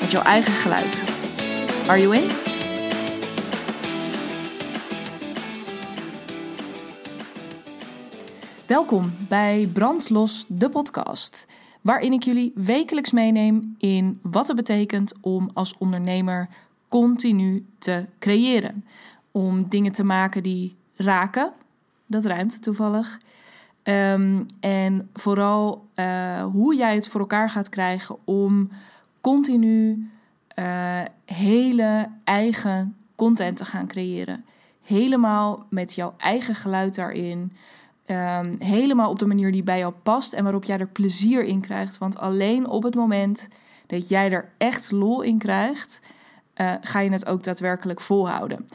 met jouw eigen geluid. Are you in? Welkom bij Brandlos, de podcast, waarin ik jullie wekelijks meeneem in wat het betekent om als ondernemer continu te creëren. Om dingen te maken die raken, dat ruimt toevallig. Um, en vooral uh, hoe jij het voor elkaar gaat krijgen om continu uh, hele eigen content te gaan creëren. Helemaal met jouw eigen geluid daarin. Um, helemaal op de manier die bij jou past en waarop jij er plezier in krijgt. Want alleen op het moment dat jij er echt lol in krijgt, uh, ga je het ook daadwerkelijk volhouden.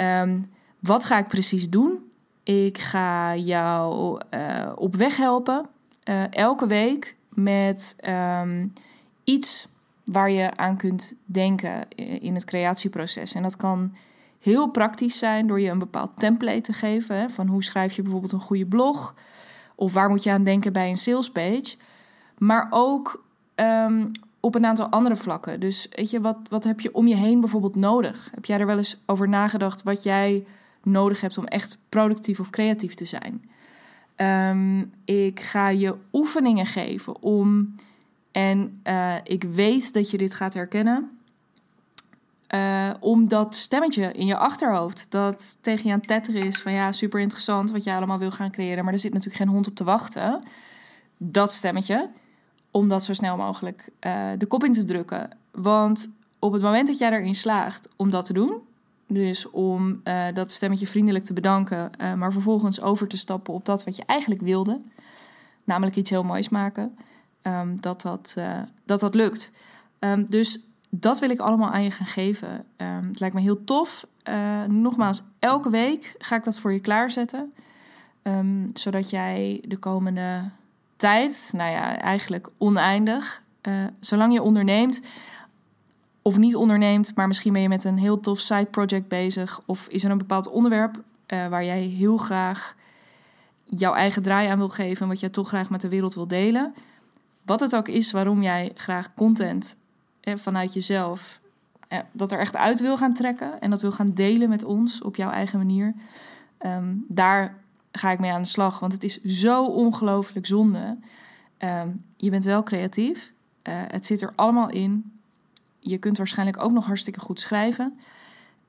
Um, wat ga ik precies doen? Ik ga jou uh, op weg helpen, elke week, met um, iets waar je aan kunt denken in het creatieproces. En dat kan heel praktisch zijn door je een bepaald template te geven. Hè, van hoe schrijf je bijvoorbeeld een goede blog? Of waar moet je aan denken bij een salespage? Maar ook um, op een aantal andere vlakken. Dus weet je, wat, wat heb je om je heen bijvoorbeeld nodig? Heb jij er wel eens over nagedacht wat jij nodig hebt om echt productief of creatief te zijn? Um, ik ga je oefeningen geven om, en uh, ik weet dat je dit gaat herkennen, uh, om dat stemmetje in je achterhoofd dat tegen je aan het tetteren is van ja, super interessant wat jij allemaal wil gaan creëren, maar er zit natuurlijk geen hond op te wachten. Dat stemmetje, om dat zo snel mogelijk uh, de kop in te drukken. Want op het moment dat jij erin slaagt om dat te doen, dus om dat stemmetje vriendelijk te bedanken, maar vervolgens over te stappen op dat wat je eigenlijk wilde, namelijk iets heel moois maken, um, dat, dat, uh, dat dat lukt. Um, dus dat wil ik allemaal aan je gaan geven. Um, het lijkt me heel tof. nogmaals, elke week ga ik dat voor je klaarzetten, zodat jij de komende tijd, nou ja, eigenlijk oneindig, zolang je onderneemt, of niet onderneemt, maar misschien ben je met een heel tof side project bezig. Of is er een bepaald onderwerp waar jij heel graag jouw eigen draai aan wil geven. Wat jij toch graag met de wereld wil delen. Wat het ook is waarom jij graag content eh, vanuit jezelf. Eh, dat er echt uit wil gaan trekken. En dat wil gaan delen met ons op jouw eigen manier. Um, daar ga ik mee aan de slag. Want het is zo ongelooflijk zonde. Um, je bent wel creatief. Uh, het zit er allemaal in je kunt waarschijnlijk ook nog hartstikke goed schrijven.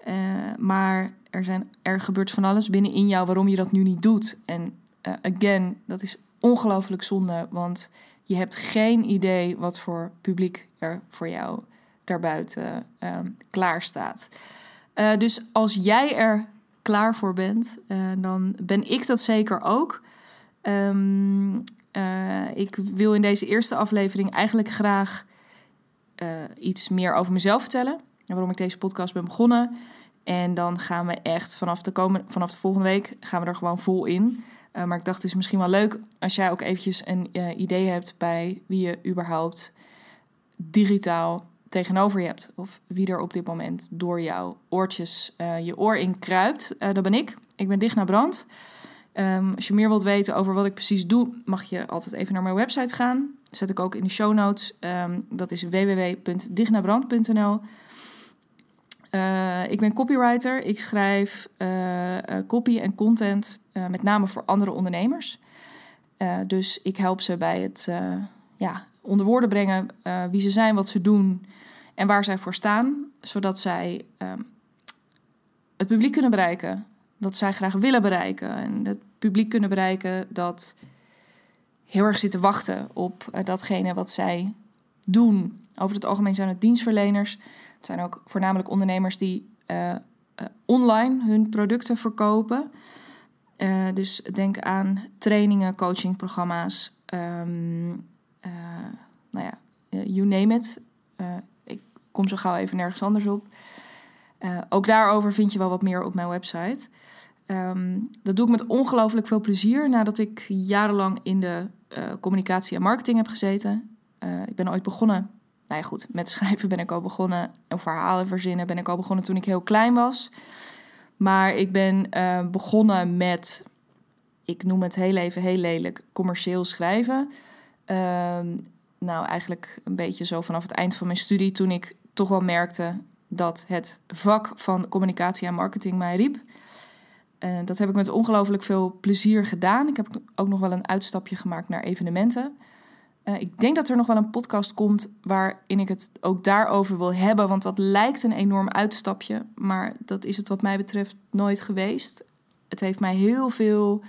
Uh, maar er, zijn, gebeurt van alles binnenin jou waarom je dat nu niet doet. En uh, again, dat is ongelooflijk zonde, want je hebt geen idee wat voor publiek er voor jou daarbuiten um, klaar staat. Uh, dus als jij er klaar voor bent, dan ben ik dat zeker ook. Um, ik wil in deze eerste aflevering eigenlijk graag iets meer over mezelf vertellen. En waarom ik deze podcast ben begonnen. En dan gaan we echt vanaf de, komende, vanaf de volgende week gaan we er gewoon vol in. Uh, maar ik dacht, het is misschien wel leuk als jij ook eventjes een uh, idee hebt bij wie je überhaupt digitaal tegenover je hebt. Of wie er op dit moment door jouw oortjes je oor in kruipt. dat ben ik. Ik ben Digna Brand. Um, als je meer wilt weten over wat ik precies doe, mag je altijd even naar mijn website gaan zet ik ook in de show notes. Um, dat is www.dignabrand.nl. Uh, ik ben copywriter. Ik schrijf uh, copy en content, met name voor andere ondernemers. dus ik help ze bij het ja, onder woorden brengen wie ze zijn, wat ze doen en waar zij voor staan, zodat zij um, het publiek kunnen bereiken dat zij graag willen bereiken en het publiek kunnen bereiken dat heel erg zitten wachten op datgene wat zij doen. Over het algemeen zijn het dienstverleners. Het zijn ook voornamelijk ondernemers die uh, uh, online hun producten verkopen. dus denk aan trainingen, coachingprogramma's. Um, nou ja, you name it. ik kom zo gauw even nergens anders op. Uh, ook daarover vind je wel wat meer op mijn website. Ehm, dat doe ik met ongelooflijk veel plezier nadat ik jarenlang in de uh, communicatie en marketing heb gezeten. Uh, ik ben ooit begonnen, nou ja goed, met schrijven ben ik al begonnen. En verhalen verzinnen ben ik al begonnen toen ik heel klein was. Maar ik ben uh, begonnen met, ik noem het heel even heel lelijk, commercieel schrijven. Ehm, nou, eigenlijk een beetje zo vanaf het eind van mijn studie, toen ik toch wel merkte dat het vak van communicatie en marketing mij riep. Dat heb ik met ongelooflijk veel plezier gedaan. Ik heb ook nog wel een uitstapje gemaakt naar evenementen. Uh, ik denk dat er nog wel een podcast komt waarin ik het ook daarover wil hebben. Want dat lijkt een enorm uitstapje. Maar dat is het wat mij betreft nooit geweest. Het heeft mij heel veel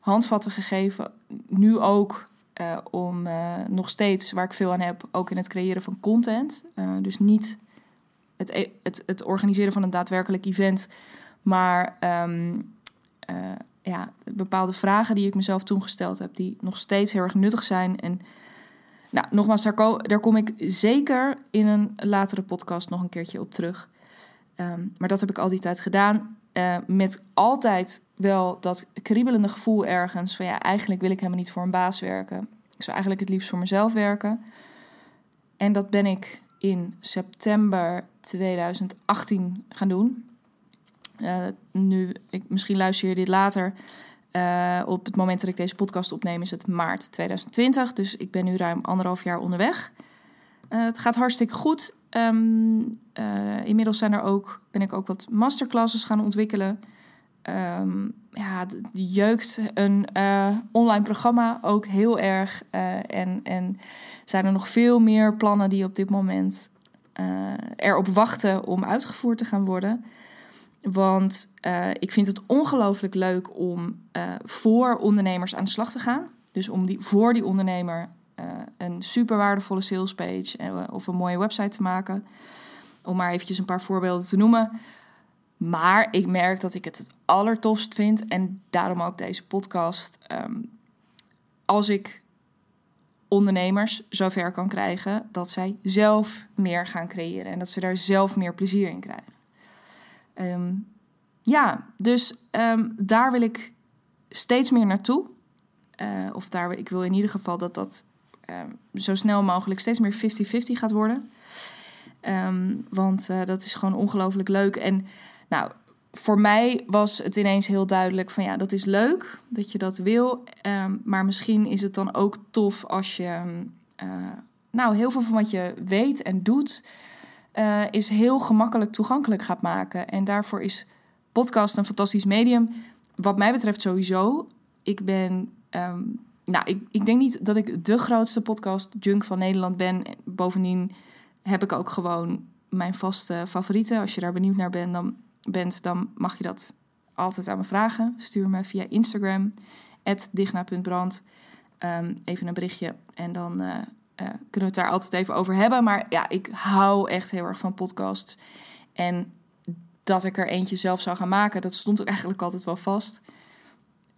handvatten gegeven. Nu ook uh, om nog steeds, waar ik veel aan heb, ook in het creëren van content. dus niet het, e-, het, het organiseren van een daadwerkelijk event maar uh, ja, bepaalde vragen die ik mezelf toen gesteld heb, die nog steeds heel erg nuttig zijn. En nou, nogmaals, daar, daar kom ik zeker in een latere podcast nog een keertje op terug. Um, maar dat heb ik al die tijd gedaan. Uh, met altijd wel dat kriebelende gevoel ergens van ja, eigenlijk wil ik helemaal niet voor een baas werken. Ik zou eigenlijk het liefst voor mezelf werken. En dat ben ik in september 2018 gaan doen. Uh, nu, ik, misschien luister je dit later. Uh, op het moment dat ik deze podcast opneem is het maart 2020. Dus ik ben nu ruim anderhalf jaar onderweg. Uh, het gaat hartstikke goed. Um, inmiddels zijn er ook, ben ik ook wat masterclasses gaan ontwikkelen. Um, ja, jeukt een online programma ook heel erg. en, en zijn er nog veel meer plannen die op dit moment erop wachten om uitgevoerd te gaan worden. Want uh, ik vind het ongelooflijk leuk om uh, voor ondernemers aan de slag te gaan. Dus om die, voor die ondernemer uh, een super waardevolle salespage of een mooie website te maken. Om maar eventjes een paar voorbeelden te noemen. Maar ik merk dat ik het het allertofst vind. En daarom ook deze podcast. Um, als ik ondernemers zover kan krijgen dat zij zelf meer gaan creëren. En dat ze daar zelf meer plezier in krijgen. Um, ja, dus um, daar wil ik steeds meer naartoe. Uh, of daar, ik wil in ieder geval dat dat um, zo snel mogelijk steeds meer 50-50 gaat worden. Want uh, dat is gewoon ongelooflijk leuk. En nou, voor mij was het ineens heel duidelijk van ja, dat is leuk dat je dat wil. maar misschien is het dan ook tof als je uh, nou, heel veel van wat je weet en doet uh, is heel gemakkelijk toegankelijk gaat maken. En daarvoor is podcast een fantastisch medium. Wat mij betreft sowieso. Ik ben. Um, nou, ik, ik denk niet dat ik de grootste podcast junk van Nederland ben. Bovendien heb ik ook gewoon mijn vaste favorieten. Als je daar benieuwd naar bent, dan, bent, dan mag je dat altijd aan me vragen. Stuur me via Instagram, digna.brand. Um, even een berichtje en dan uh, uh, kunnen we het daar altijd even over hebben. Maar ja, ik hou echt heel erg van podcasts. En dat ik er eentje zelf zou gaan maken, dat stond ook eigenlijk altijd wel vast.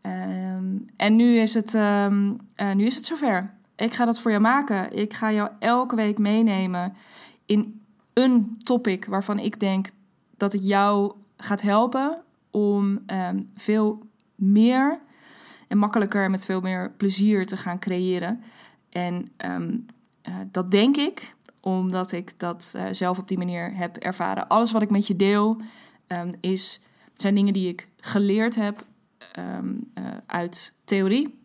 Um, en nu is, het, um, uh, nu is het zover. Ik ga dat voor jou maken. Ik ga jou elke week meenemen in een topic waarvan ik denk dat het jou gaat helpen om um, veel meer en makkelijker en met veel meer plezier te gaan creëren. En um, uh, dat denk ik omdat ik dat uh, zelf op die manier heb ervaren. Alles wat ik met je deel um, is, zijn dingen die ik geleerd heb um, uh, uit theorie,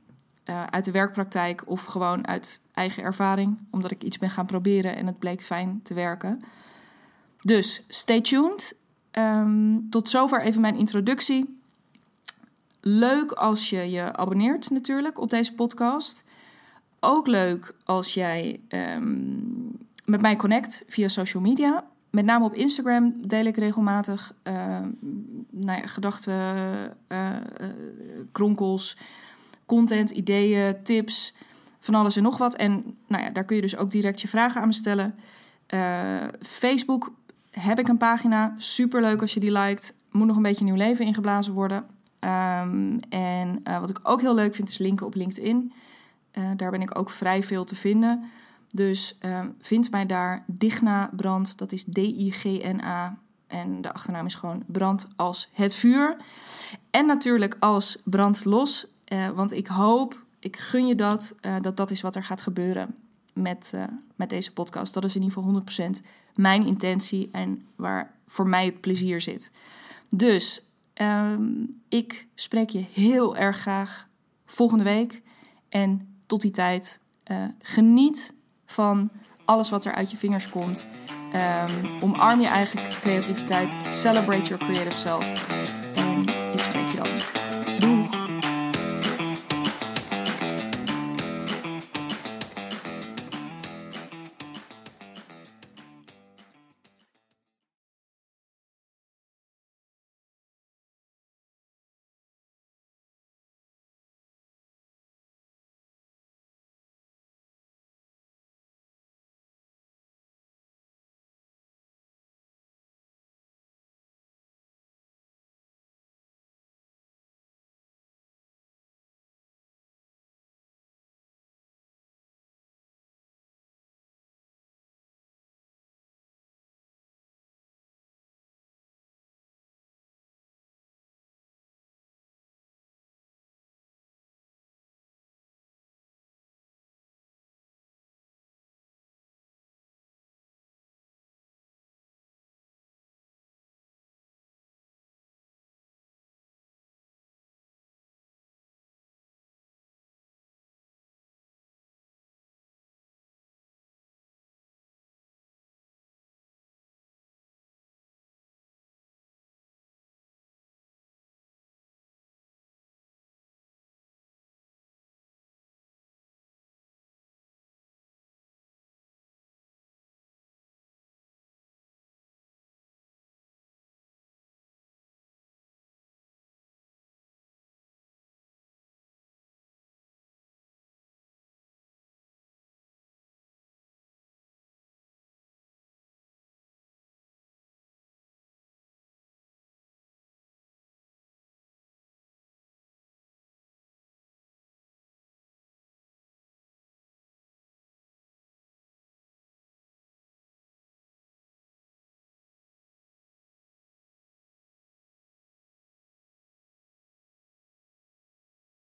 uit de werkpraktijk of gewoon uit eigen ervaring, omdat ik iets ben gaan proberen en het bleek fijn te werken. Dus stay tuned. tot zover even mijn introductie. Leuk als je je abonneert natuurlijk op deze podcast. Ook leuk als jij um, met mij connect via social media. Met name op Instagram deel ik regelmatig uh, nou gedachten, uh, kronkels, content, ideeën, tips, van alles en nog wat. En nou ja, daar kun je dus ook direct je vragen aan me stellen. Facebook heb ik een pagina. Super leuk als je die liked. Moet nog een beetje nieuw leven ingeblazen worden. Um, en wat ik ook heel leuk vind is linken op LinkedIn. Uh, daar ben ik ook vrij veel te vinden. Dus um, vind mij daar Digna Brand, dat is D-I-G-N-A. En de achternaam is gewoon Brand als het vuur. En natuurlijk als Brand los, uh, want ik hoop, ik gun je dat, uh, dat dat is wat er gaat gebeuren met, uh, met deze podcast. Dat is in ieder geval 100% mijn intentie en waar voor mij het plezier zit. Dus um, ik spreek je heel erg graag volgende week. En tot die tijd, geniet van alles wat er uit je vingers komt. Um, omarm je eigen creativiteit. Celebrate your creative self.